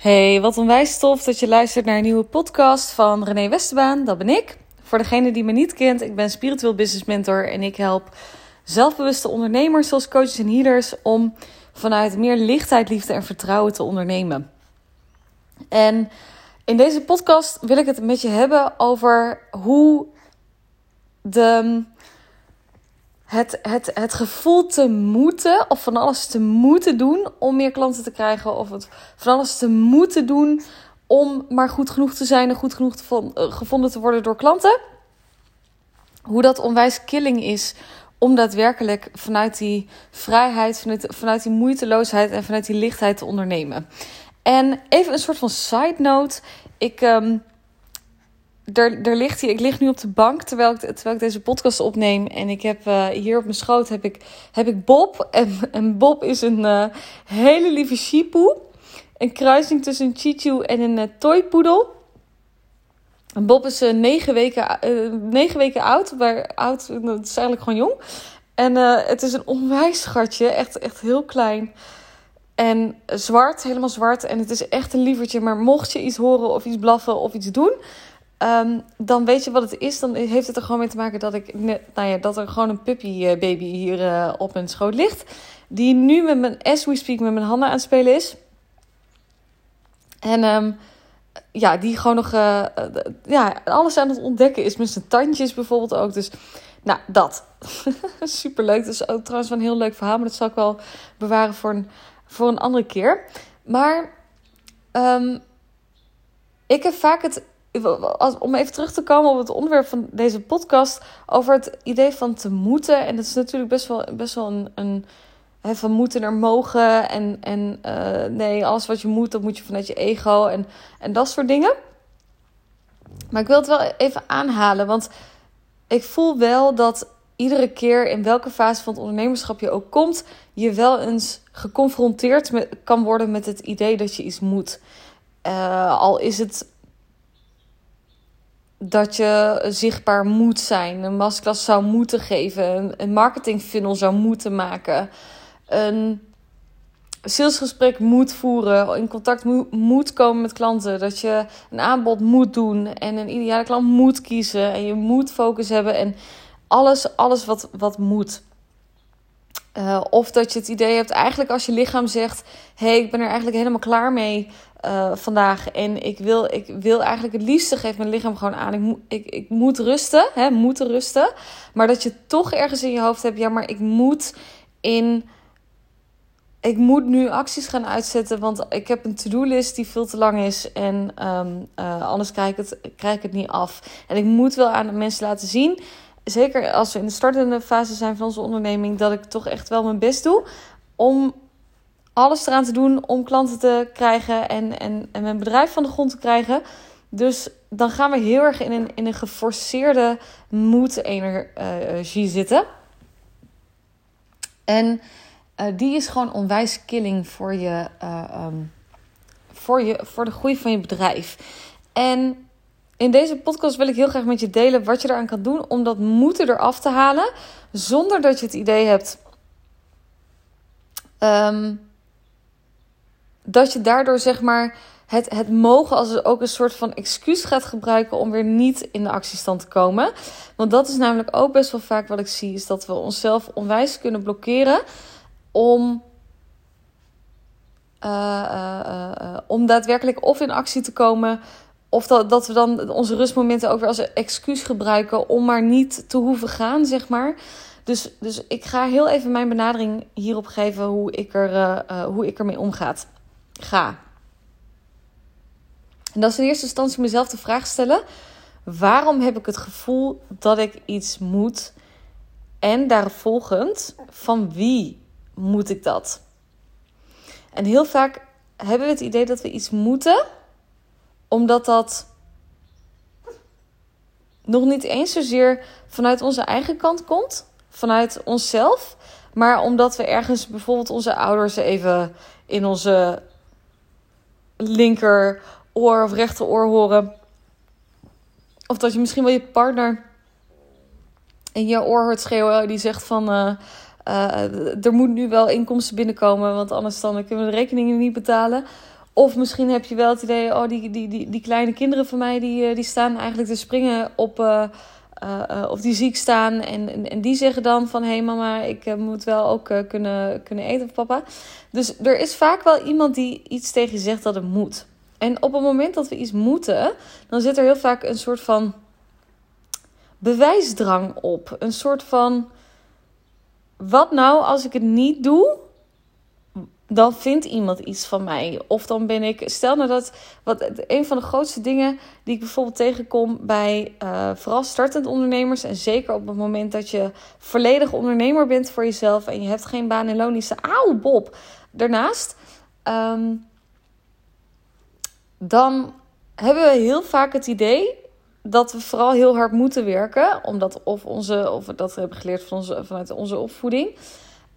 Hey, wat onwijs tof dat je luistert naar een nieuwe podcast van René Westerbaan. Dat ben ik. Voor degene die me niet kent, ik ben spiritueel business mentor en ik help zelfbewuste ondernemers zoals coaches en healers om vanuit meer lichtheid, liefde en vertrouwen te ondernemen. En in deze podcast wil ik het met je hebben over hoe de het, het, het gevoel te moeten, of van alles te moeten doen om meer klanten te krijgen, of het van alles te moeten doen om maar goed genoeg te zijn en goed genoeg te, uh, gevonden te worden door klanten. Hoe dat onwijs killing is om daadwerkelijk vanuit die vrijheid, vanuit, vanuit die moeiteloosheid en vanuit die lichtheid te ondernemen. En even een soort van side note. Ik. Um, er, ligt hier, ik lig nu op de bank terwijl ik, terwijl ik deze podcast opneem. En ik heb uh, hier op mijn schoot heb ik, heb ik Bob. En, Bob is een uh, hele lieve Shipu. Een kruising tussen een Chichu en een uh, toypoedel. Bob is negen, weken, negen weken oud. Maar oud, dat is eigenlijk gewoon jong. En het is een onwijs schatje. Echt, echt heel klein. En zwart, helemaal zwart. En het is echt een lievertje. Maar mocht je iets horen of iets blaffen of iets doen Um, dan weet je wat het is. Dan heeft het er gewoon mee te maken dat, ik, nou ja, dat er gewoon een puppybaby eh, hier uh, op mijn schoot ligt. Die nu met mijn, as we speak, met mijn handen aan het spelen is. En um, ja, die gewoon nog uh, ja, alles aan het ontdekken is. Met zijn tandjes bijvoorbeeld ook. Dus nou, dat. Superleuk. Dat is ook trouwens wel een heel leuk verhaal. Maar dat zal ik wel bewaren voor een, voor een andere keer. Maar um, ik heb vaak het om even terug te komen op het onderwerp van deze podcast. Over het idee van te moeten. En dat is natuurlijk best wel, best wel een. een van moeten er mogen. En, en uh, nee, alles wat je moet, dat moet je vanuit je ego. En, en dat soort dingen. Maar ik wil het wel even aanhalen. Want ik voel wel dat iedere keer in welke fase van het ondernemerschap je ook komt, je wel eens geconfronteerd kan worden met het idee dat je iets moet. Uh, al is het dat je zichtbaar moet zijn, een masterclass zou moeten geven, een marketing funnel zou moeten maken, een salesgesprek moet voeren, in contact moet komen met klanten, dat je een aanbod moet doen en een ideale klant moet kiezen en je moet focus hebben en alles, alles wat, wat moet. Uh, of dat je het idee hebt, eigenlijk als je lichaam zegt: hé, hey, ik ben er eigenlijk helemaal klaar mee uh, vandaag. En ik wil, ik wil eigenlijk het liefste geven mijn lichaam gewoon aan. Ik, ik, ik moet rusten, hè, moeten rusten. Maar dat je toch ergens in je hoofd hebt: ja, maar ik moet in. Ik moet nu acties gaan uitzetten, want ik heb een to-do-list die veel te lang is. En um, uh, anders krijg ik, het, krijg ik het niet af. En ik moet wel aan de mensen laten zien zeker als we in de startende fase zijn van onze onderneming, dat ik toch echt wel mijn best doe om alles eraan te doen om klanten te krijgen en, en, en mijn bedrijf van de grond te krijgen. Dus dan gaan we heel erg in een, in een geforceerde moed-energie zitten. En uh, die is gewoon onwijs killing voor je, uh, um, voor je, voor de groei van je bedrijf. En in deze podcast wil ik heel graag met je delen wat je eraan kan doen om dat moeten eraf te halen. Zonder dat je het idee hebt um, dat je daardoor zeg maar het, het mogen als ook een soort van excuus gaat gebruiken om weer niet in de actiestand te komen. Want dat is namelijk ook best wel vaak wat ik zie, is dat we onszelf onwijs kunnen blokkeren om. Uh, uh, uh, om daadwerkelijk of in actie te komen, of dat, dat we dan onze rustmomenten ook weer als excuus gebruiken om maar niet te hoeven gaan, zeg maar. Dus, dus ik ga heel even mijn benadering hierop geven hoe ik, er, uh, uh, hoe ik ermee omgaat. Ga. En dat is in eerste instantie mezelf de vraag stellen: waarom heb ik het gevoel dat ik iets moet? En daarvolgend, van wie moet ik dat? En heel vaak hebben we het idee dat we iets moeten omdat dat nog niet eens zozeer vanuit onze eigen kant komt, vanuit onszelf, maar omdat we ergens bijvoorbeeld onze ouders even in onze linker oor of rechteroor horen. Of dat je misschien wel je partner in je oor hoort schreeuwen die zegt van uh, uh, er moet nu wel inkomsten binnenkomen, want anders dan kunnen we de rekeningen niet betalen. Of misschien heb je wel het idee, oh, die, die, die, die kleine kinderen van mij, die, eh, die staan eigenlijk te springen op. Uh, of die ziek staan. En, en, en, die zeggen dan van, hé hey mama, ik moet wel ook kunnen, kunnen eten of papa. Dus er is vaak wel iemand die iets tegen je zegt dat het moet. En op het moment dat we iets moeten, dan zit er heel vaak een soort van bewijsdrang op. Een soort van, wat nou als ik het niet doe? Dan vindt iemand iets van mij. Of dan ben ik. Stel nou dat. Wat, een van de grootste dingen die ik bijvoorbeeld tegenkom bij uh, vooral startend ondernemers. En zeker op het moment dat je volledig ondernemer bent voor jezelf. En je hebt geen baan en loon. Ze auw, Bob. Daarnaast. Ehm, dan hebben we heel vaak het idee dat we vooral heel hard moeten werken. Omdat of onze. Of dat we hebben geleerd van onze, vanuit onze opvoeding.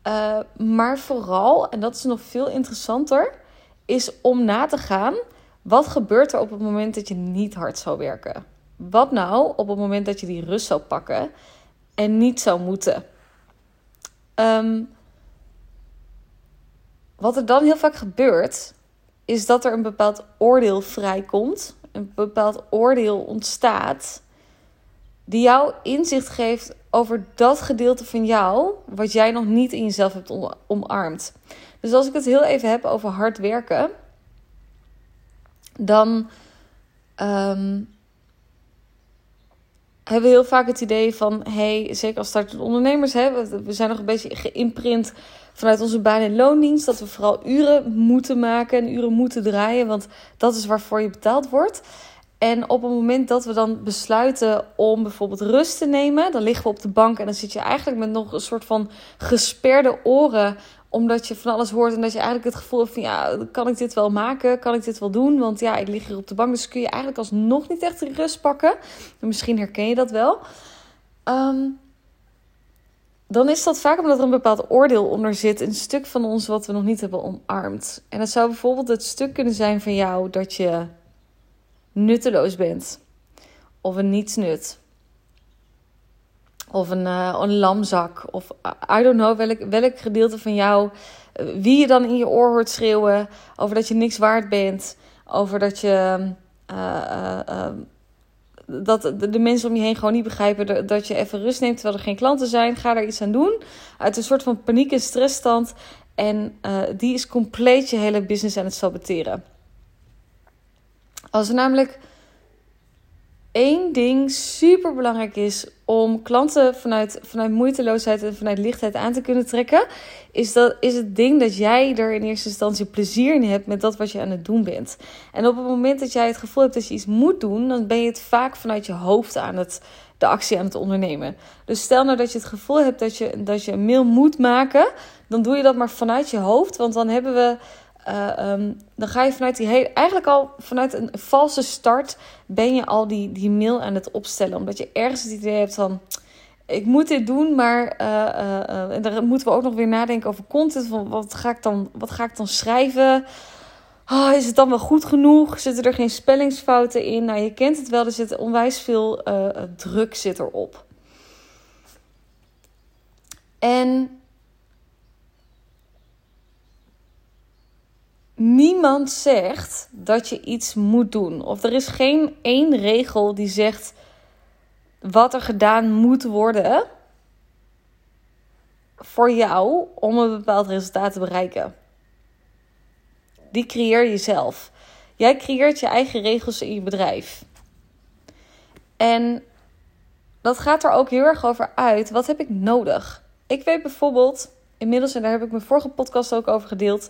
Uh, maar vooral, en dat is nog veel interessanter, is om na te gaan: wat gebeurt er op het moment dat je niet hard zou werken? Wat nou op het moment dat je die rust zou pakken en niet zou moeten? Um, wat er dan heel vaak gebeurt, is dat er een bepaald oordeel vrijkomt, een bepaald oordeel ontstaat, die jou inzicht geeft over dat gedeelte van jou wat jij nog niet in jezelf hebt omarmd. Dus als ik het heel even heb over hard werken, dan ehm, hebben we heel vaak het idee van, hey, zeker als startende ondernemers, hè, we zijn nog een beetje geïmprint vanuit onze baan- en loondienst, dat we vooral uren moeten maken en uren moeten draaien, want dat is waarvoor je betaald wordt. En op het moment dat we dan besluiten om bijvoorbeeld rust te nemen, dan liggen we op de bank en dan zit je eigenlijk met nog een soort van gesperde oren, omdat je van alles hoort en dat je eigenlijk het gevoel hebt van ja, kan ik dit wel maken? Kan ik dit wel doen? Want ja, ik lig hier op de bank, dus kun je eigenlijk alsnog niet echt rust pakken. misschien herken je dat wel. Ehm, dan is dat vaak omdat er een bepaald oordeel onder zit. Een stuk van ons wat we nog niet hebben omarmd. En dat zou bijvoorbeeld het stuk kunnen zijn van jou dat je nutteloos bent. Of een nietsnut. Of een, uh, een lamzak. Of I don't know welk, welk gedeelte van jou. Eh, wie je dan in je oor hoort schreeuwen. Over dat je niks waard bent. Over dat je. Dat de, mensen om je heen gewoon niet begrijpen dat je even rust neemt terwijl er geen klanten zijn. Ga daar iets aan doen. Uit een soort van paniek en stressstand. En die is compleet je hele business aan het saboteren. Als er namelijk één ding super belangrijk is om klanten vanuit, vanuit moeiteloosheid en vanuit lichtheid aan te kunnen trekken, is, dat, is het ding dat jij er in eerste instantie plezier in hebt met dat wat je aan het doen bent. En op het moment dat jij het gevoel hebt dat je iets moet doen, dan ben je het vaak vanuit je hoofd aan het, de actie aan het ondernemen. Dus stel nou dat je het gevoel hebt dat je, dat je een mail moet maken, dan doe je dat maar vanuit je hoofd, want dan hebben we uh, um, dan ga je vanuit die hele, eigenlijk al vanuit een valse start, ben je al die, die mail aan het opstellen. Omdat je ergens het idee hebt van, ik moet dit doen, maar uh, en dan moeten we ook nog weer nadenken over content. Van wat ga ik dan, wat ga ik dan schrijven? Oh, is het dan wel goed genoeg? Zitten er geen spellingsfouten in? Nou, je kent het wel, er zit onwijs veel druk zit erop. En niemand zegt dat je iets moet doen. Of er is geen één regel die zegt wat er gedaan moet worden voor jou om een bepaald resultaat te bereiken. Die creëer je zelf. Jij creëert je eigen regels in je bedrijf. En dat gaat er ook heel erg over uit. Wat heb ik nodig? Ik weet bijvoorbeeld, inmiddels, en daar heb ik mijn vorige podcast ook over gedeeld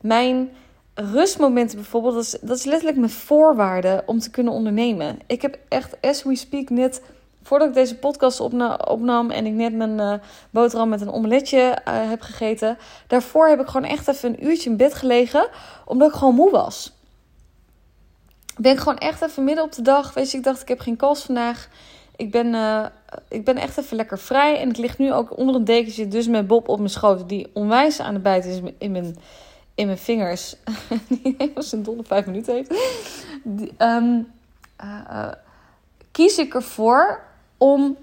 mijn rustmomenten bijvoorbeeld, dat is, dat is letterlijk mijn voorwaarde om te kunnen ondernemen. Ik heb echt, as we speak, net voordat ik deze podcast opnam en ik net mijn uh, boterham met een omeletje uh, heb gegeten, daarvoor heb ik gewoon echt even een uurtje in bed gelegen, omdat ik gewoon moe was. Ben ik gewoon echt even midden op de dag, weet je, ik dacht ik heb geen kans vandaag. Ik ben, uh, ik ben echt even lekker vrij en ik lig nu ook onder een dekentje, dus met Bob op mijn schoot, die onwijs aan de bijt is in mijn in mijn vingers, die als een dolle vijf minuten heeft, um, uh, kies ik ervoor om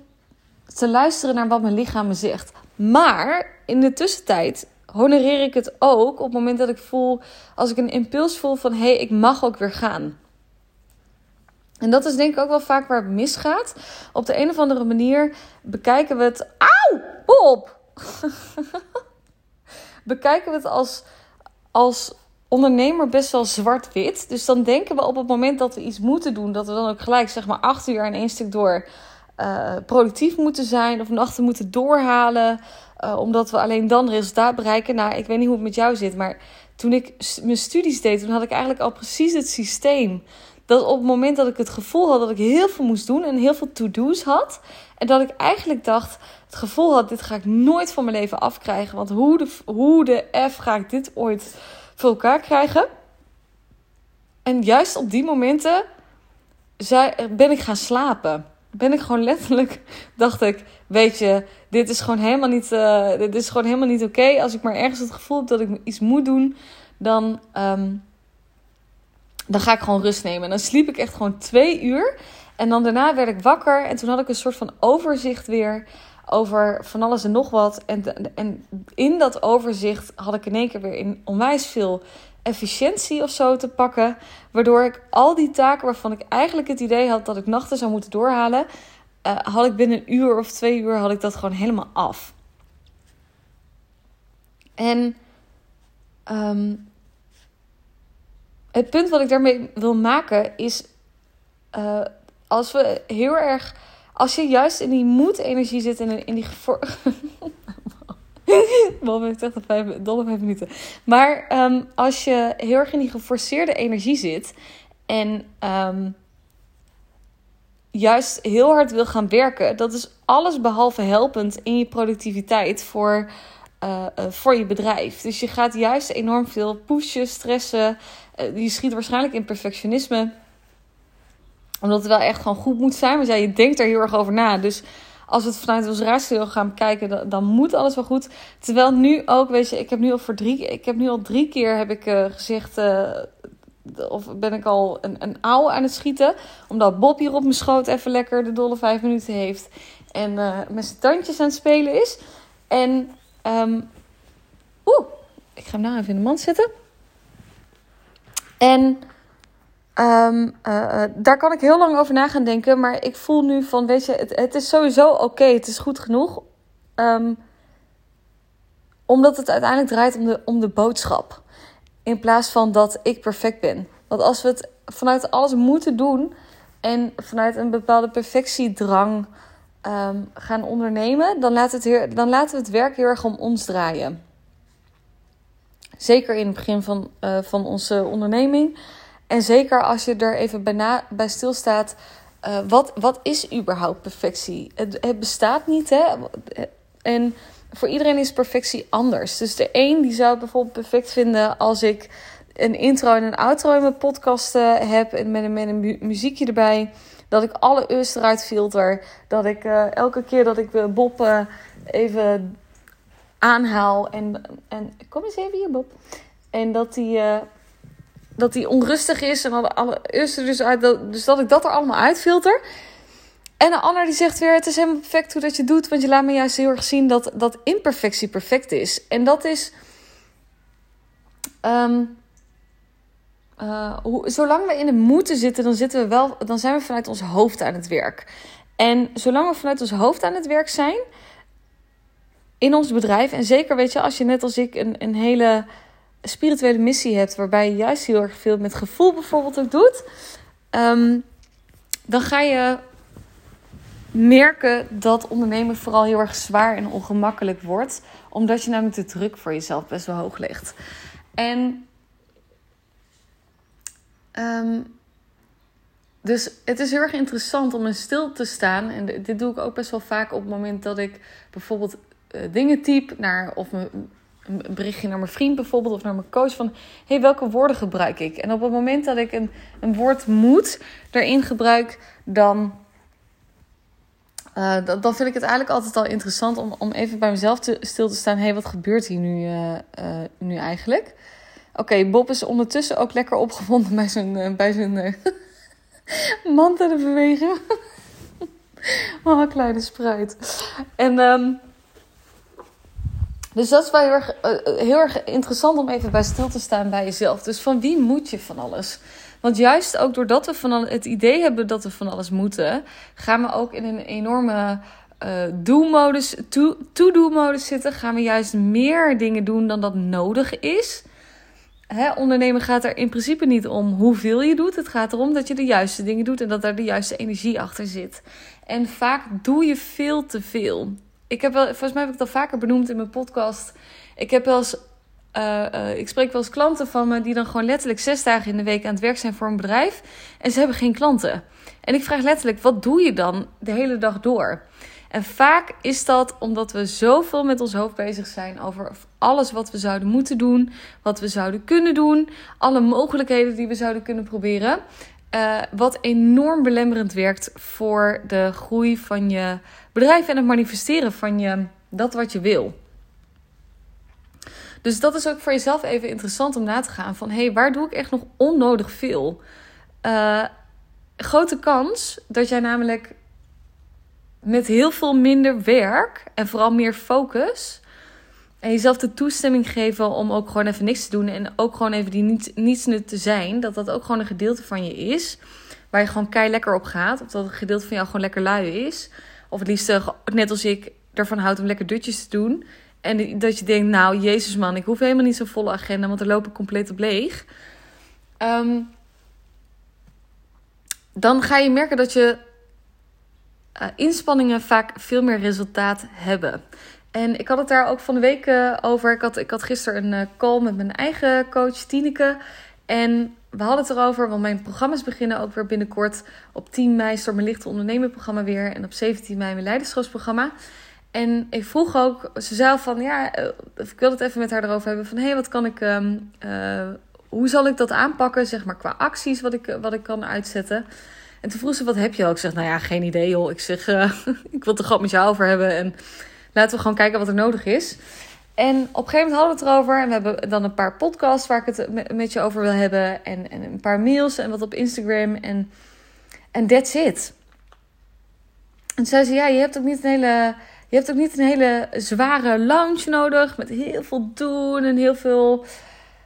te luisteren naar wat mijn lichaam me zegt. Maar in de tussentijd honoreer ik het ook op het moment dat ik voel, als ik een impuls voel van hé, hey, ik mag ook weer gaan. En dat is denk ik ook wel vaak waar het misgaat. Op de een of andere manier bekijken we het. Auw! Bob! bekijken we het als, als ondernemer best wel zwart-wit. Dus dan denken we op het moment dat we iets moeten doen, dat we dan ook gelijk zeg maar acht uur in één stuk door uh, productief moeten zijn of nachten moeten doorhalen. Uh, omdat we alleen dan resultaat bereiken. Nou, ik weet niet hoe het met jou zit, maar toen ik mijn studies deed, toen had ik eigenlijk al precies het systeem. Dat op het moment dat ik het gevoel had dat ik heel veel moest doen en heel veel to-do's had. En dat ik eigenlijk dacht, het gevoel had, dit ga ik nooit van mijn leven afkrijgen. Want hoe de, hoe de F ga ik dit ooit voor elkaar krijgen? En juist op die momenten ben ik gaan slapen ben ik gewoon letterlijk, dacht ik, weet je, dit is gewoon helemaal niet, uh, dit is gewoon helemaal niet oké. Als ik maar ergens het gevoel heb dat ik iets moet doen, dan, um, dan ga ik gewoon rust nemen. En dan sliep ik echt gewoon twee uur. En dan daarna werd ik wakker en toen had ik een soort van overzicht weer over van alles en nog wat. En, en in dat overzicht had ik in één keer weer in onwijs veel efficiëntie of zo te pakken. Waardoor ik al die taken waarvan ik eigenlijk het idee had dat ik nachten zou moeten doorhalen, uh, had ik binnen een uur of twee uur had ik dat gewoon helemaal af. En um, het punt wat ik daarmee wil maken is, uh, als we heel erg, als je juist in die moed-energie zit en in die Bob heeft echt vijf, dolle vijf minuten. Maar ehm, als je heel erg in die geforceerde energie zit en um, juist heel hard wil gaan werken, dat is alles behalve helpend in je productiviteit voor, uh, voor je bedrijf. Dus je gaat juist enorm veel pushen, stressen. Uh, je schiet waarschijnlijk in perfectionisme omdat het wel echt gewoon goed moet zijn. Want ja, je denkt er heel erg over na. Dus als we het vanuit ons ratio gaan bekijken, dan, moet alles wel goed. Terwijl nu ook, weet je, ik heb nu al voor drie, ik heb nu al drie keer heb ik gezegd. Of ben ik al een, een ouwe aan het schieten. Omdat Bob hier op mijn schoot even lekker de dolle vijf minuten heeft. En uh, met zijn tandjes aan het spelen is. En, um, oeh, ik ga hem nou even in de mand zetten. En Um, uh, daar kan ik heel lang over na gaan denken. Maar ik voel nu van, weet je, het, het is sowieso oké. het is goed genoeg. Um, omdat het uiteindelijk draait om de, om de boodschap. In plaats van dat ik perfect ben. Want als we het vanuit alles moeten doen. En vanuit een bepaalde perfectiedrang um, gaan ondernemen. Dan, laat het heel, dan laten we het werk heel erg om ons draaien. Zeker in het begin van, uh, van onze onderneming. En zeker als je er even bij, bij stilstaat. Uh, wat, wat is überhaupt perfectie? Het, het bestaat niet, hè? En voor iedereen is perfectie anders. Dus de een die zou het bijvoorbeeld perfect vinden als ik een intro en een outro in mijn podcast uh, heb. En met, met een mu muziekje erbij. Dat ik alle us eruit filter. Dat ik uh, elke keer dat ik Bob even aanhaal. En, en kom eens even hier, Bob. En dat hij dat hij onrustig is en alle, alle er dus uit. Dus dat ik dat er allemaal uitfilter. En een ander die zegt weer: Het is helemaal perfect hoe dat je doet. Want je laat me juist heel erg zien dat, dat imperfectie perfect is. En dat is. Um, hoe, zolang we in de moeten zitten, dan, zitten we wel, dan zijn we vanuit ons hoofd aan het werk. En zolang we vanuit ons hoofd aan het werk zijn. In ons bedrijf. En zeker weet je, als je net als ik een, een hele spirituele missie hebt, waarbij je juist heel erg veel met gevoel bijvoorbeeld ook doet, um, dan ga je merken dat ondernemen vooral heel erg zwaar en ongemakkelijk wordt, omdat je namelijk de druk voor jezelf best wel hoog legt. En um, dus het is heel erg interessant om in stil te staan. En dit doe ik ook best wel vaak op het moment dat ik bijvoorbeeld uh, dingen type naar of een berichtje naar mijn vriend bijvoorbeeld of naar mijn coach van hey, welke woorden gebruik ik? En op het moment dat ik een, een woord moet daarin gebruik, dan, uh, dan vind ik het eigenlijk altijd al interessant om, om even bij mezelf te, stil te staan. hey, wat gebeurt hier nu, uh, nu eigenlijk? Oké, Bob is ondertussen ook lekker opgewonden bij zijn, bij zijn mand te bewegen. oh, kleine spruit. En um, Dus dat is wel heel erg, uh, heel erg interessant om even bij stil te staan bij jezelf. Dus van wie moet je van alles? Want juist ook doordat we van het idee hebben dat we van alles moeten, gaan we ook in een enorme uh, do-modus, to-do-modus zitten. Gaan we juist meer dingen doen dan dat nodig is. Hè, ondernemen gaat er in principe niet om hoeveel je doet. Het gaat erom dat je de juiste dingen doet en dat er de juiste energie achter zit. En vaak doe je veel te veel. Ik heb wel, volgens mij heb ik al vaker benoemd in mijn podcast. Ik heb wel eens uh, uh, ik spreek wel eens klanten van me die dan gewoon letterlijk zes dagen in de week aan het werk zijn voor een bedrijf. En ze hebben geen klanten. En ik vraag letterlijk: wat doe je dan de hele dag door? En vaak is dat omdat we zoveel met ons hoofd bezig zijn over alles wat we zouden moeten doen, wat we zouden kunnen doen, alle mogelijkheden die we zouden kunnen proberen. Uh, wat enorm belemmerend werkt voor de groei van je bedrijf en het manifesteren van je, dat wat je wil. Dus dat is ook voor jezelf even interessant om na te gaan van hé, hey, waar doe ik echt nog onnodig veel? Uh, grote kans dat jij namelijk met heel veel minder werk en vooral meer focus. En jezelf de toestemming geven om ook gewoon even niks te doen. En ook gewoon even die niets, niets nut te zijn. Dat dat ook gewoon een gedeelte van je is. Waar je gewoon kei lekker op gaat. Of dat een gedeelte van jou gewoon lekker lui is. Of het liefst, net als ik, ervan houdt om lekker dutjes te doen. En dat je denkt, nou, jezus man, ik hoef helemaal niet zo'n volle agenda. Want er loop ik compleet op leeg. Um, dan ga je merken dat je uh, inspanningen vaak veel meer resultaat hebben. En ik had het daar ook van de week uh, over. Ik had, ik had gisteren een uh, call met mijn eigen coach Tineke. En we hadden het erover, want mijn programma's beginnen ook weer binnenkort. Op 10 mei start mijn Lichte Ondernemen programma weer. En op 17 mei mijn Leiderschapsprogramma. En ik vroeg ook, ze zei van ja, ik wil het even met haar erover hebben. Van hé, hey, wat kan ik, um, hoe zal ik dat aanpakken, zeg maar qua acties, wat ik, wat ik kan uitzetten. En toen vroeg ze, wat heb je ook? Ik zeg, nou ja, geen idee joh. Ik zeg, ik wil het er gewoon met jou over hebben. En laten we gewoon kijken wat er nodig is. En op een gegeven moment hadden we het erover. En we hebben dan een paar podcasts waar ik het met je over wil hebben. En, en een paar mails en wat op Instagram. En, en that's it. En zei ze, ja, je hebt ook niet een hele... Je hebt ook niet een hele zware lounge nodig. Met heel veel doen en heel veel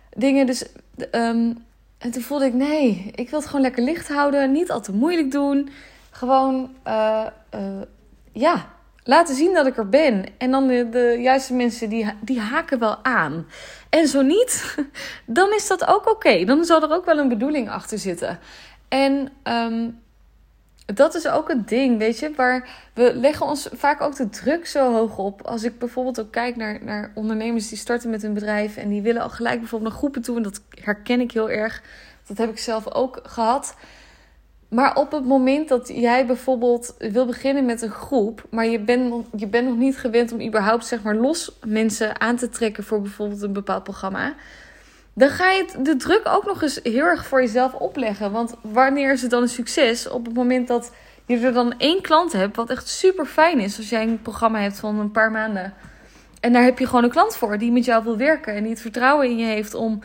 dingen. Dus um, en toen voelde ik, nee, ik wil het gewoon lekker licht houden. Niet al te moeilijk doen. Gewoon, uh, uh, ja, laten zien dat ik er ben. En dan de, juiste mensen, die, die haken wel aan. En zo niet, dan is dat ook oké. Dan zal er ook wel een bedoeling achter zitten. En um, dat is ook een ding, weet je, waar we leggen ons vaak ook de druk zo hoog op. Als ik bijvoorbeeld ook kijk naar, naar ondernemers die starten met een bedrijf en die willen al gelijk bijvoorbeeld naar groepen toe. En dat herken ik heel erg. Dat heb ik zelf ook gehad. Maar op het moment dat jij bijvoorbeeld wil beginnen met een groep, maar je bent, je bent nog niet gewend om überhaupt zeg maar los mensen aan te trekken voor bijvoorbeeld een bepaald programma dan ga je de druk ook nog eens heel erg voor jezelf opleggen. Want wanneer is het dan een succes? Op het moment dat je er dan één klant hebt, wat echt super fijn is. Als jij een programma hebt van een paar maanden. En daar heb je gewoon een klant voor die met jou wil werken. En die het vertrouwen in je heeft om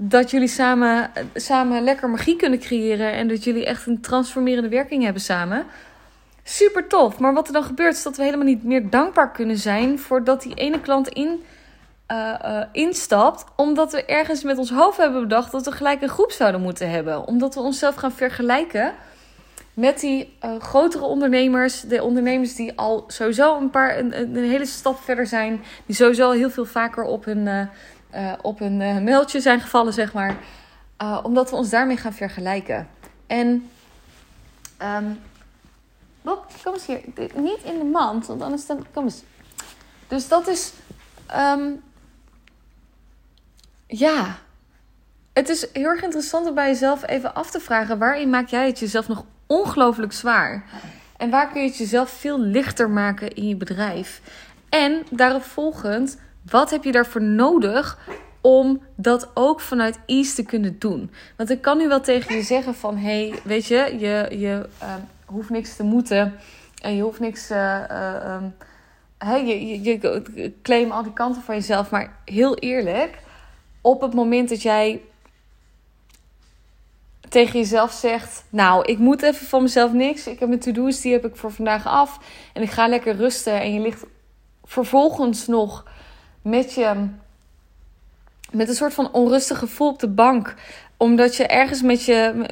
dat jullie samen, samen lekker magie kunnen creëren. En dat jullie echt een transformerende werking hebben samen. Super tof. Maar wat er dan gebeurt is dat we helemaal niet meer dankbaar kunnen zijn voordat die ene klant in uh, instapt. Omdat we ergens met ons hoofd hebben bedacht dat we gelijk een groep zouden moeten hebben. Omdat we onszelf gaan vergelijken met die uh, grotere ondernemers. De ondernemers die al sowieso een, paar, een, hele stap verder zijn. Die sowieso heel veel vaker op hun, op hun mailtje zijn gevallen, zeg maar. omdat we ons daarmee gaan vergelijken. En... Um, Bob, kom eens hier. Niet in de mand, want anders dan... Kom eens. Dus dat is... Um, ja, het is heel erg interessant om bij jezelf even af te vragen: waarin maak jij het jezelf nog ongelooflijk zwaar? En waar kun je het jezelf veel lichter maken in je bedrijf? En daarop volgend, wat heb je daarvoor nodig om dat ook vanuit ease te kunnen doen? Want ik kan nu wel tegen je zeggen van... hé, hey, weet je, je, je uh, hoeft niks te moeten... en je hoeft niks... Uh, uh, um, hey, je, je, je claim al die kanten van jezelf. Maar heel eerlijk op het moment dat jij tegen jezelf zegt: Nou, ik moet even van mezelf niks. Ik heb mijn to-do's, die heb ik voor vandaag af. En ik ga lekker rusten. En je ligt vervolgens nog met je. Met een soort van onrustig gevoel op de bank omdat je ergens met je,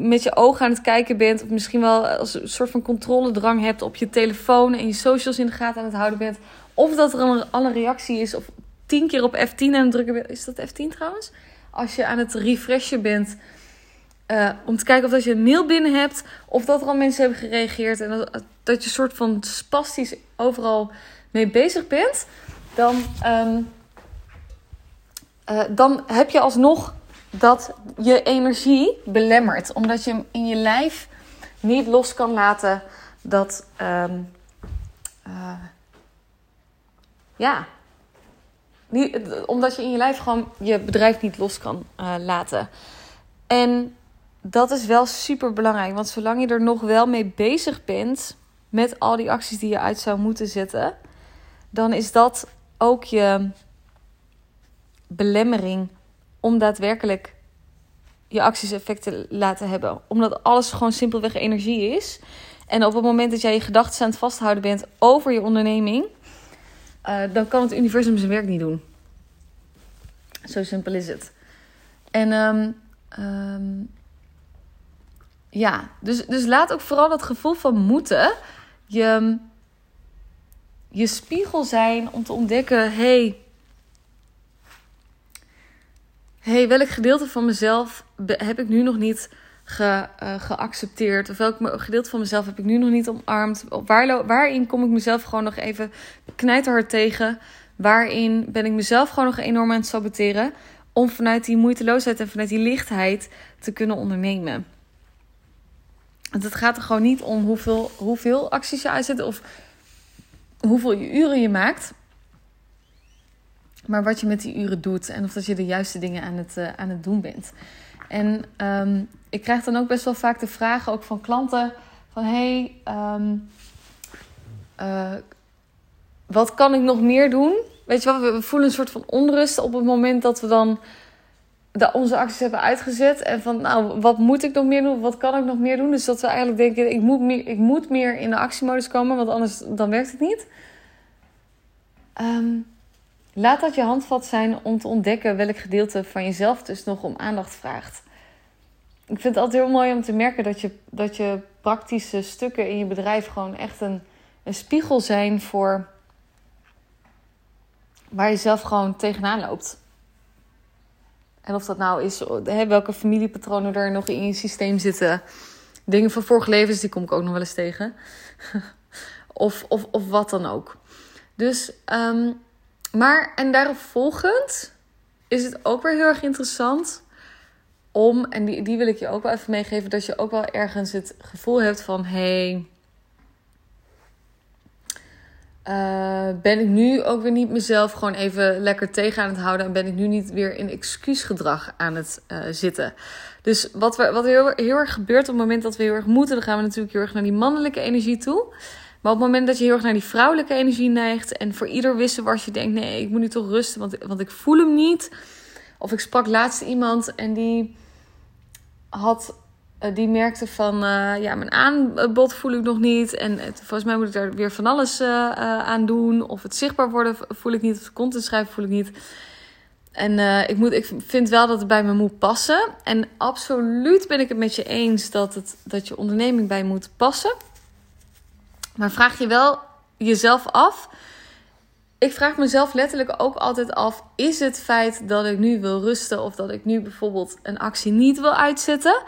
met je ogen aan het kijken bent. Of misschien wel als een soort van controledrang hebt op je telefoon. En je socials in de gaten aan het houden bent. Of dat er al een reactie is. Of tien keer op F10 aan het drukken bent. Is dat F10 trouwens? Als je aan het refreshen bent. Uh, om te kijken of dat je een mail binnen hebt. Of dat er al mensen hebben gereageerd. En dat, dat je soort van spastisch overal mee bezig bent. Dan, um, uh, dan heb je alsnog dat je energie belemmert. Omdat je in je lijf niet los kan laten dat. Um, uh, ja. Niet, omdat je in je lijf gewoon je bedrijf niet los kan uh, laten. En dat is wel super belangrijk. Want zolang je er nog wel mee bezig bent. Met al die acties die je uit zou moeten zetten. Dan is dat ook je belemmering om daadwerkelijk je acties effect te laten hebben. Omdat alles gewoon simpelweg energie is. En op het moment dat jij je gedachten aan het vasthouden bent over je onderneming, uh, dan kan het universum zijn werk niet doen. Zo simpel is het. En um, um, ja, dus, dus laat ook vooral dat gevoel van moeten je, je spiegel zijn om te ontdekken: hey, hey, welk gedeelte van mezelf heb ik nu nog niet ge, uh, geaccepteerd? Of welk gedeelte van mezelf heb ik nu nog niet omarmd? Waar, waarin kom ik mezelf gewoon nog even knijterhard tegen? Waarin ben ik mezelf gewoon nog enorm aan het saboteren? Om vanuit die moeiteloosheid en vanuit die lichtheid te kunnen ondernemen. Want het gaat er gewoon niet om hoeveel, hoeveel acties je uitzet of hoeveel uren je maakt. Maar wat je met die uren doet en of dat je de juiste dingen aan het, uh, aan het doen bent. En um, ik krijg dan ook best wel vaak de vragen ook van klanten van hey, um, uh, wat kan ik nog meer doen? Weet je wel, we voelen een soort van onrust op het moment dat we dan onze acties hebben uitgezet. En van, nou, wat moet ik nog meer doen? Wat kan ik nog meer doen? Dus dat we eigenlijk denken, ik moet meer, ik moet meer in de actiemodus komen, want anders dan werkt het niet. Um, Laat dat je handvat zijn om te ontdekken welk gedeelte van jezelf dus nog om aandacht vraagt. Ik vind het altijd heel mooi om te merken dat je, dat je praktische stukken in je bedrijf gewoon echt een, een spiegel zijn voor waar je zelf gewoon tegenaan loopt. En of dat nou is, hè, welke familiepatronen er nog in je systeem zitten. Dingen van vorige levens, die kom ik ook nog wel eens tegen. of, of, of wat dan ook. Dus um, maar, en daarop volgend is het ook weer heel erg interessant om, en die, die wil ik je ook wel even meegeven, dat je ook wel ergens het gevoel hebt van: hé, hey, uh, ben ik nu ook weer niet mezelf gewoon even lekker tegen aan het houden en ben ik nu niet weer in excuusgedrag aan het uh, zitten? Dus wat, we, wat heel, heel erg gebeurt op het moment dat we heel erg moeten, dan gaan we natuurlijk heel erg naar die mannelijke energie toe. Maar op het moment dat je heel erg naar die vrouwelijke energie neigt en voor ieder was je denkt: nee, ik moet nu toch rusten, want, want ik voel hem niet. Of ik sprak laatst iemand en die had. Eh, die merkte van, uh, ja, mijn aanbod voel ik nog niet. En het, volgens mij moet ik daar weer van alles uh, aan doen. Of het zichtbaar worden voel ik niet. Of content schrijven voel ik niet. En ik, moet, ik vind wel dat het bij me moet passen. En absoluut ben ik het met je eens dat, het, dat je onderneming bij moet passen. Maar vraag je wel jezelf af. Ik vraag mezelf letterlijk ook altijd af: is het feit dat ik nu wil rusten of dat ik nu bijvoorbeeld een actie niet wil uitzetten,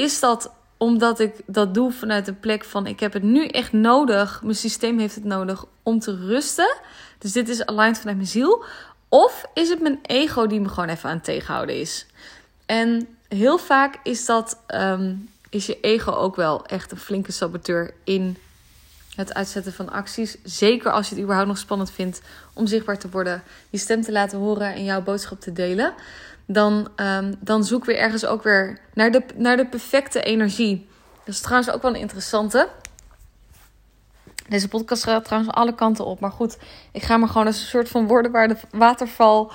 is dat omdat ik dat doe vanuit een plek van ik heb het nu echt nodig, mijn systeem heeft het nodig om te rusten. Dus dit is aligned vanuit mijn ziel. Of is het mijn ego die me gewoon even aan het tegenhouden is? En heel vaak is dat um, is je ego ook wel echt een flinke saboteur in het uitzetten van acties. Zeker als je het überhaupt nog spannend vindt om zichtbaar te worden, je stem te laten horen en jouw boodschap te delen. Dan, um, dan zoek weer ergens ook weer naar de, naar de perfecte energie. Dat is trouwens ook wel een interessante. Deze podcast gaat trouwens alle kanten op. Maar goed, ik ga maar gewoon als een soort van woordenwaarde waterval.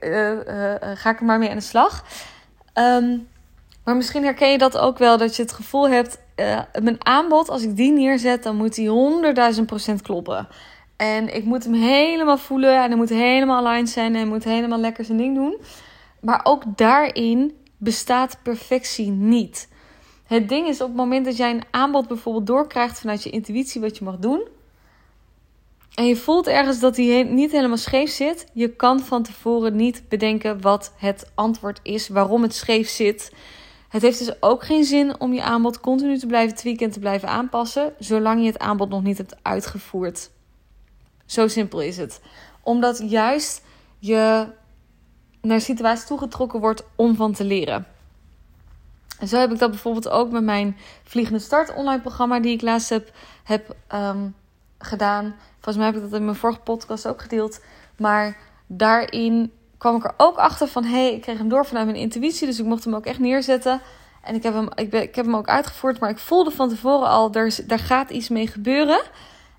Uh, uh, ga ik er maar mee aan de slag. Um, maar misschien herken je dat ook wel, dat je het gevoel hebt: uh, mijn aanbod, als ik die neerzet, dan moet die 100.000 procent kloppen. En ik moet hem helemaal voelen en hij moet helemaal aligned zijn en hij moet helemaal lekker zijn ding doen. Maar ook daarin bestaat perfectie niet. Het ding is op het moment dat jij een aanbod bijvoorbeeld doorkrijgt vanuit je intuïtie wat je mag doen. En je voelt ergens dat die niet helemaal scheef zit. Je kan van tevoren niet bedenken wat het antwoord is, waarom het scheef zit. Het heeft dus ook geen zin om je aanbod continu te blijven tweaken en te blijven aanpassen, zolang je het aanbod nog niet hebt uitgevoerd. Zo simpel is het. Omdat juist je naar situaties toegetrokken wordt om van te leren. En zo heb ik dat bijvoorbeeld ook met mijn Vliegende Start online programma, die ik laatst heb, heb um, gedaan. Volgens mij heb ik dat in mijn vorige podcast ook gedeeld. Maar daarin kwam ik er ook achter van: hé, hey, ik kreeg hem door vanuit mijn intuïtie. Dus ik mocht hem ook echt neerzetten. En ik heb hem, ik, ben, ik heb hem ook uitgevoerd. Maar ik voelde van tevoren al: er, daar gaat iets mee gebeuren.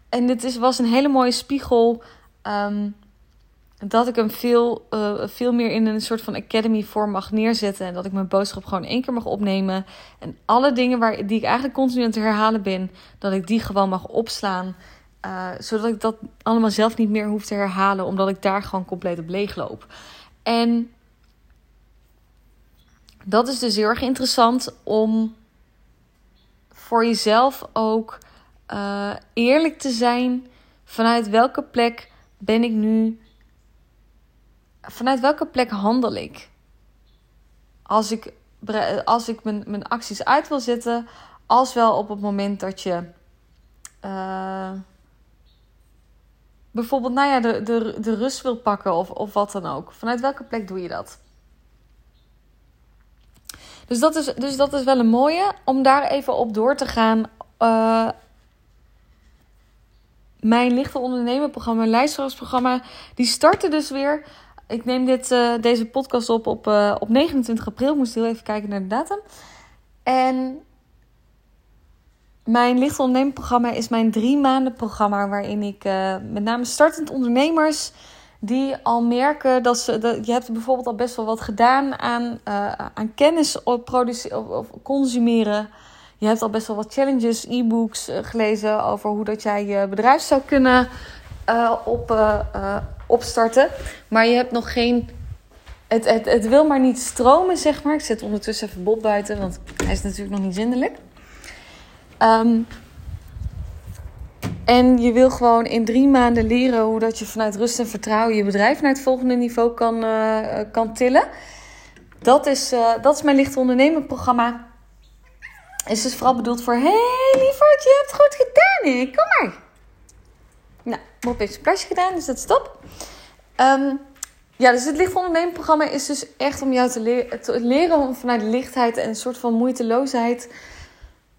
En dit is, was een hele mooie spiegel. Um, dat ik hem veel, uh, veel meer in een soort van academy vorm mag neerzetten. En dat ik mijn boodschap gewoon één keer mag opnemen. En alle dingen waar, die ik eigenlijk continu aan het herhalen ben, dat ik die gewoon mag opslaan. Uh, zodat ik dat allemaal zelf niet meer hoef te herhalen, omdat ik daar gewoon compleet op leeg loop. En dat is dus heel erg interessant om voor jezelf ook uh, eerlijk te zijn. Vanuit welke plek ben ik nu vanuit welke plek handel ik? Als ik, als ik mijn, mijn acties uit wil zetten, als wel op het moment dat je uh, bijvoorbeeld, nou ja, de, de, de rust wil pakken of, of wat dan ook. Vanuit welke plek doe je dat? Dus dat is, dus dat is wel een mooie om daar even op door te gaan. Uh, mijn lichte ondernemen programma, lijstschapsprogramma, die starten dus weer ik neem dit, uh, deze podcast op op, uh, op 29 april. Ik moest heel even kijken naar de datum. En mijn licht ondernemen programma is mijn drie maanden programma. Waarin ik uh, met name startend ondernemers die al merken dat ze. Dat, je hebt bijvoorbeeld al best wel wat gedaan aan, aan kennis op produceren of consumeren. Je hebt al best wel wat challenges, e-books gelezen over hoe dat jij je bedrijf zou kunnen op opstarten. Maar je hebt nog geen. Het, het, het wil maar niet stromen, zeg maar. Ik zet ondertussen even Bob buiten, want hij is natuurlijk nog niet zindelijk. Um, en je wil gewoon in drie maanden leren hoe dat je vanuit rust en vertrouwen je bedrijf naar het volgende niveau kan, uh, kan tillen. Dat is, uh, dat is mijn lichte ondernemen programma. Is dus vooral bedoeld voor: hey lieverd, je hebt goed gedaan, ik. Kom maar. Nou, Bob heeft zijn plasje gedaan, dus dat is top. Um, ja, dus het licht ondernemen programma is dus echt om jou te, te, leren om vanuit lichtheid en een soort van moeiteloosheid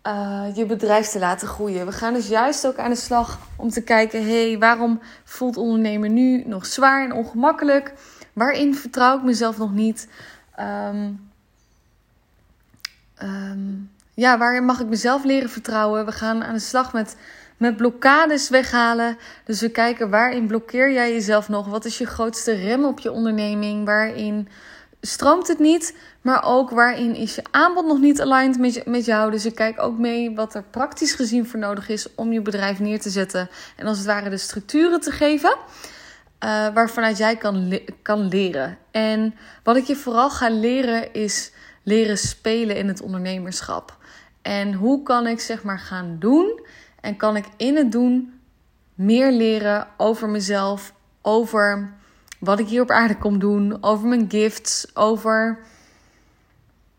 uh, je bedrijf te laten groeien. We gaan dus juist ook aan de slag om te kijken: hé, hey, waarom voelt ondernemen nu nog zwaar en ongemakkelijk? Waarin vertrouw ik mezelf nog niet? Um, um, ja, waarin mag ik mezelf leren vertrouwen? We gaan aan de slag met met blokkades weghalen. Dus we kijken waarin blokkeer jij jezelf nog? Wat is je grootste rem op je onderneming? Waarin stroomt het niet? Maar ook waarin is je aanbod nog niet aligned met, met jou? Dus ik kijk ook mee wat er praktisch gezien voor nodig is om je bedrijf neer te zetten. En als het ware de structuren te geven. Uh, waarvanuit jij kan, kan leren. En wat ik je vooral ga leren is leren spelen in het ondernemerschap. En hoe kan ik zeg maar gaan doen en kan ik in het doen meer leren over mezelf, over wat ik hier op aarde kom doen, over mijn gifts, over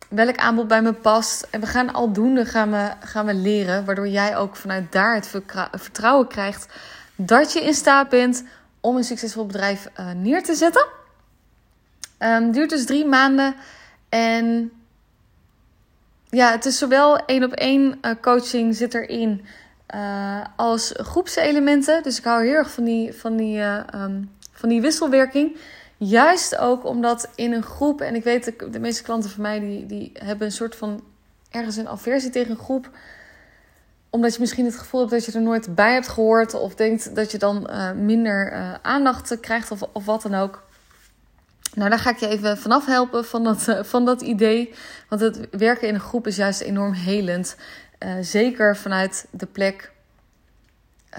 welk aanbod bij me past. En we gaan aldoende gaan we, gaan we leren, waardoor jij ook vanuit daar het vertrouwen krijgt dat je in staat bent om een succesvol bedrijf uh, neer te zetten. Um, duurt dus drie maanden en ja, het is zowel één op één uh, coaching zit erin uh, als groepselementen. Dus ik hou heel erg van die, van die, um, van die wisselwerking. Juist ook omdat in een groep, en ik weet de, meeste klanten van mij die, die hebben een soort van ergens een aversie tegen een groep omdat je misschien het gevoel hebt dat je er nooit bij hebt gehoord. Of denkt dat je dan uh, minder uh, aandacht krijgt of, of wat dan ook. Nou, daar ga ik je even vanaf helpen van dat, uh, van dat idee. Want het werken in een groep is juist enorm helend. Zeker vanuit de plek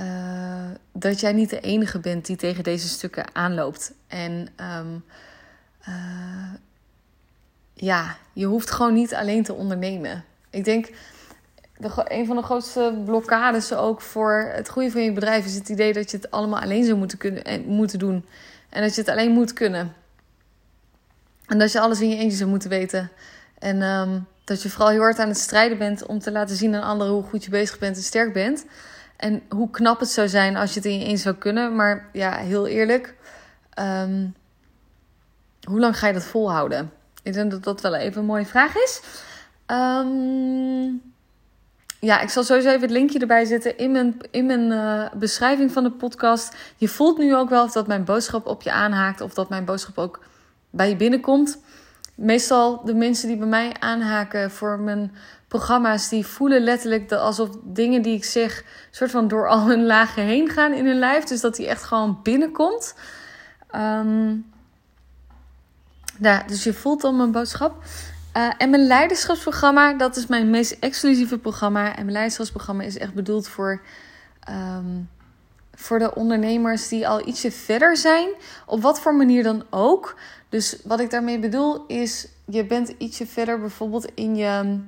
uh, dat jij niet de enige bent die tegen deze stukken aanloopt. En um, uh, ja, je hoeft gewoon niet alleen te ondernemen. Ik denk, de, een van de grootste blokkades ook voor het groeien van je bedrijf is het idee dat je het allemaal alleen zou moeten, kunnen, en moeten doen. En dat je het alleen moet kunnen. En dat je alles in je eentje zou moeten weten. En um, dat je vooral heel hard aan het strijden bent om te laten zien aan anderen hoe goed je bezig bent en sterk bent. En hoe knap het zou zijn als je het in je eentje zou kunnen. Maar ja, heel eerlijk. Um, hoe lang ga je dat volhouden? Ik denk dat dat wel even een mooie vraag is. Um, ja, ik zal sowieso even het linkje erbij zetten in mijn, in mijn uh, beschrijving van de podcast. Je voelt nu ook wel of dat mijn boodschap op je aanhaakt. Of dat mijn boodschap ook bij je binnenkomt. Meestal de mensen die bij mij aanhaken voor mijn programma's, die voelen letterlijk dat alsof dingen die ik zeg, soort van door al hun lagen heen gaan in hun lijf. Dus dat die echt gewoon binnenkomt. Um, dus je voelt al mijn boodschap. Uh, en mijn leiderschapsprogramma, dat is mijn meest exclusieve programma. En mijn leiderschapsprogramma is echt bedoeld voor, um, voor de ondernemers die al ietsje verder zijn. Op wat voor manier dan ook. Dus wat ik daarmee bedoel is, je bent ietsje verder bijvoorbeeld in je...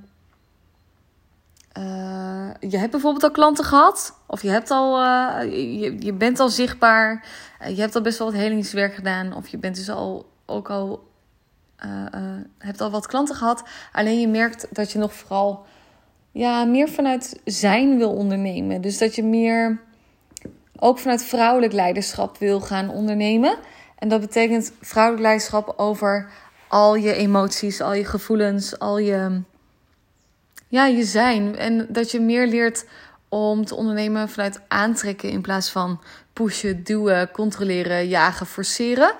Uh, je hebt bijvoorbeeld al klanten gehad. Of je, hebt al, uh, je, je bent al zichtbaar. je hebt al best wel wat helingswerk gedaan. Of je bent dus al, ook al hebt al wat klanten gehad. Alleen je merkt dat je nog vooral ja, meer vanuit zijn wil ondernemen. Dus dat je meer ook vanuit vrouwelijk leiderschap wil gaan ondernemen. En dat betekent vrouwelijk leiderschap over al je emoties, al je gevoelens, al je, ja, je zijn. En dat je meer leert om te ondernemen vanuit aantrekken in plaats van pushen, duwen, controleren, jagen, forceren.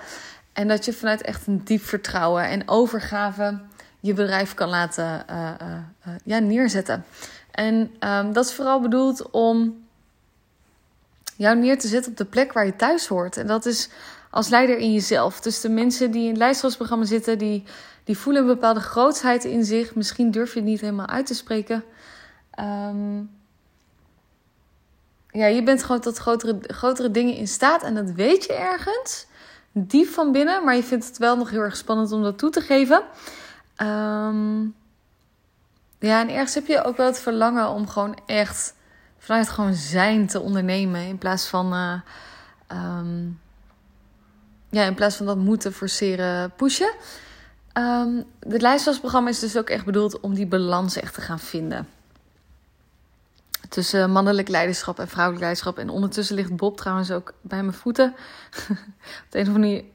En dat je vanuit echt een diep vertrouwen en overgave je bedrijf kan laten uh, uh, uh, ja, neerzetten. En um, dat is vooral bedoeld om jou neer te zetten op de plek waar je thuis hoort. En dat is als leider in jezelf. Dus de mensen die in het leiderschapsprogramma zitten, die, die voelen een bepaalde grootsheid in zich. Misschien durf je het niet helemaal uit te spreken. Um, ja, je bent gewoon tot grotere, grotere dingen in staat en dat weet je ergens diep van binnen, maar je vindt het wel nog heel erg spannend om dat toe te geven. Um, ja, en ergens heb je ook wel het verlangen om gewoon echt vanuit gewoon zijn te ondernemen. In plaats van, uh, um, ja, in plaats van dat moeten forceren, pushen. Um, het lijstwasprogramma is dus ook echt bedoeld om die balans echt te gaan vinden tussen mannelijk leiderschap en vrouwelijk leiderschap. En ondertussen ligt Bob trouwens ook bij mijn voeten. op de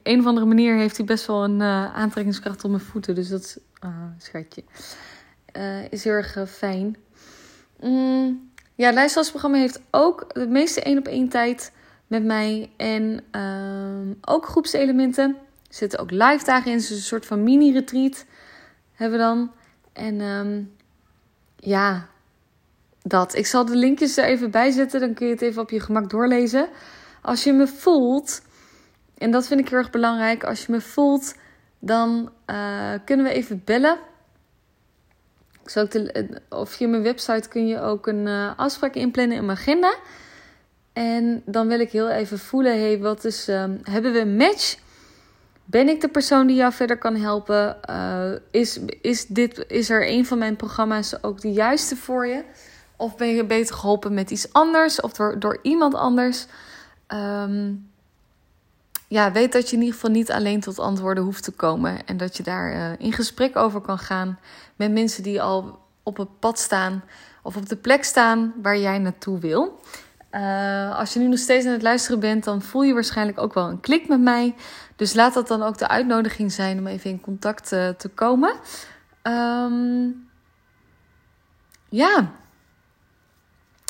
een of, andere, een manier heeft hij best wel een uh, aantrekkingskracht op mijn voeten. Dus dat is, uh, schatje, uh, is heel erg eh, fijn. Mm, ja, het leiderschapsprogramma heeft ook de meeste één op één tijd met mij. En ehm, ook groepselementen. Er zitten ook live dagen in. Dus een soort van mini-retreat hebben we dan. En um, ja, dat. Ik zal de linkjes er even bij zetten, dan kun je het even op je gemak doorlezen. Als je me voelt, en dat vind ik heel erg belangrijk, als je me voelt, dan uh, kunnen we even bellen. Ik zal de, of via mijn website kun je ook een uh, afspraak inplannen in mijn agenda. En dan wil ik heel even voelen, hey, wat is, um, hebben we een match? Ben ik de persoon die jou verder kan helpen? Uh, is, is, dit, is er een van mijn programma's ook de juiste voor je? Of ben je beter geholpen met iets anders of door, door iemand anders? Um, ja, weet dat je in ieder geval niet alleen tot antwoorden hoeft te komen. En dat je daar uh, in gesprek over kan gaan met mensen die al op het pad staan of op de plek staan waar jij naartoe wil. Uh, als je nu nog steeds aan het luisteren bent, dan voel je waarschijnlijk ook wel een klik met mij. Dus laat dat dan ook de uitnodiging zijn om even in contact uh, te komen. Um, ja,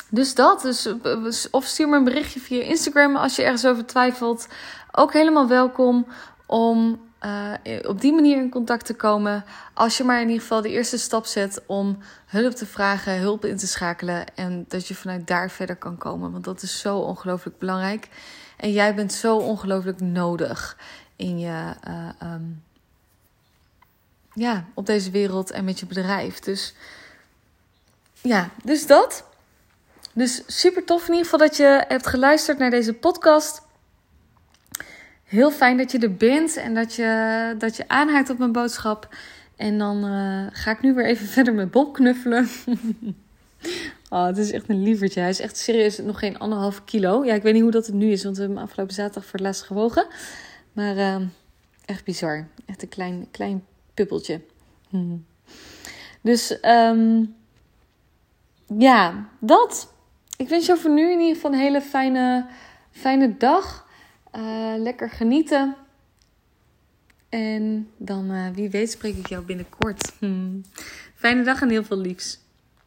dus dat. Dus, of stuur me een berichtje via Instagram als je ergens over twijfelt. Ook helemaal welkom om uh, op die manier in contact te komen. Als je maar in ieder geval de eerste stap zet om hulp te vragen, hulp in te schakelen. En dat je vanuit daar verder kan komen. Want dat is zo ongelooflijk belangrijk. En jij bent zo ongelooflijk nodig in je. Uh, um, ja, op deze wereld en met je bedrijf. Dus ja, dus dat. Dus super tof in ieder geval dat je hebt geluisterd naar deze podcast. Heel fijn dat je er bent en dat je, dat je aanhaakt op mijn boodschap. En dan uh, ga ik nu weer even verder met Bob knuffelen. oh, het is echt een lievertje. Hij is echt serieus nog geen anderhalf kilo. Ja, ik weet niet hoe dat het nu is, want we hebben hem afgelopen zaterdag voor het laatst gewogen. Maar uh, echt bizar. Echt een klein, klein puppeltje. Hmm. Dus um, ja, dat. Ik wens je voor nu in ieder geval een hele fijne, fijne dag. Uh, lekker genieten. En dan, uh, wie weet, spreek ik jou binnenkort. Fijne dag en heel veel liefs.